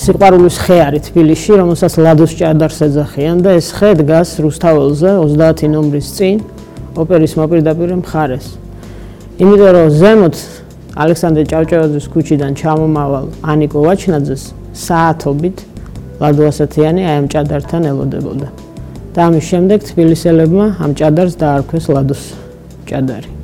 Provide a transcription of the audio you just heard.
სიყვარულის ხე არის თბილისში, რომელსაც ლადოს ჭადარს ეძახიან და ეს ხე დგას რუსთაველზე 30 ნომრის წინ, ოპერის მოპირდაპირე მხარეს. იმიტომ რომ ზემოთ ალექსანდრე ჭავჭავაძის ქუჩიდან ჩამომავალ ანიკო ვაჩნაძეს საათობით ლადო ასათიანი აი ამ ჭადართან ელოდებოდა. და ამის შემდეგ თბილისელებმა ამ ჭადარს დაარქვეს ლადოს ჭადარი.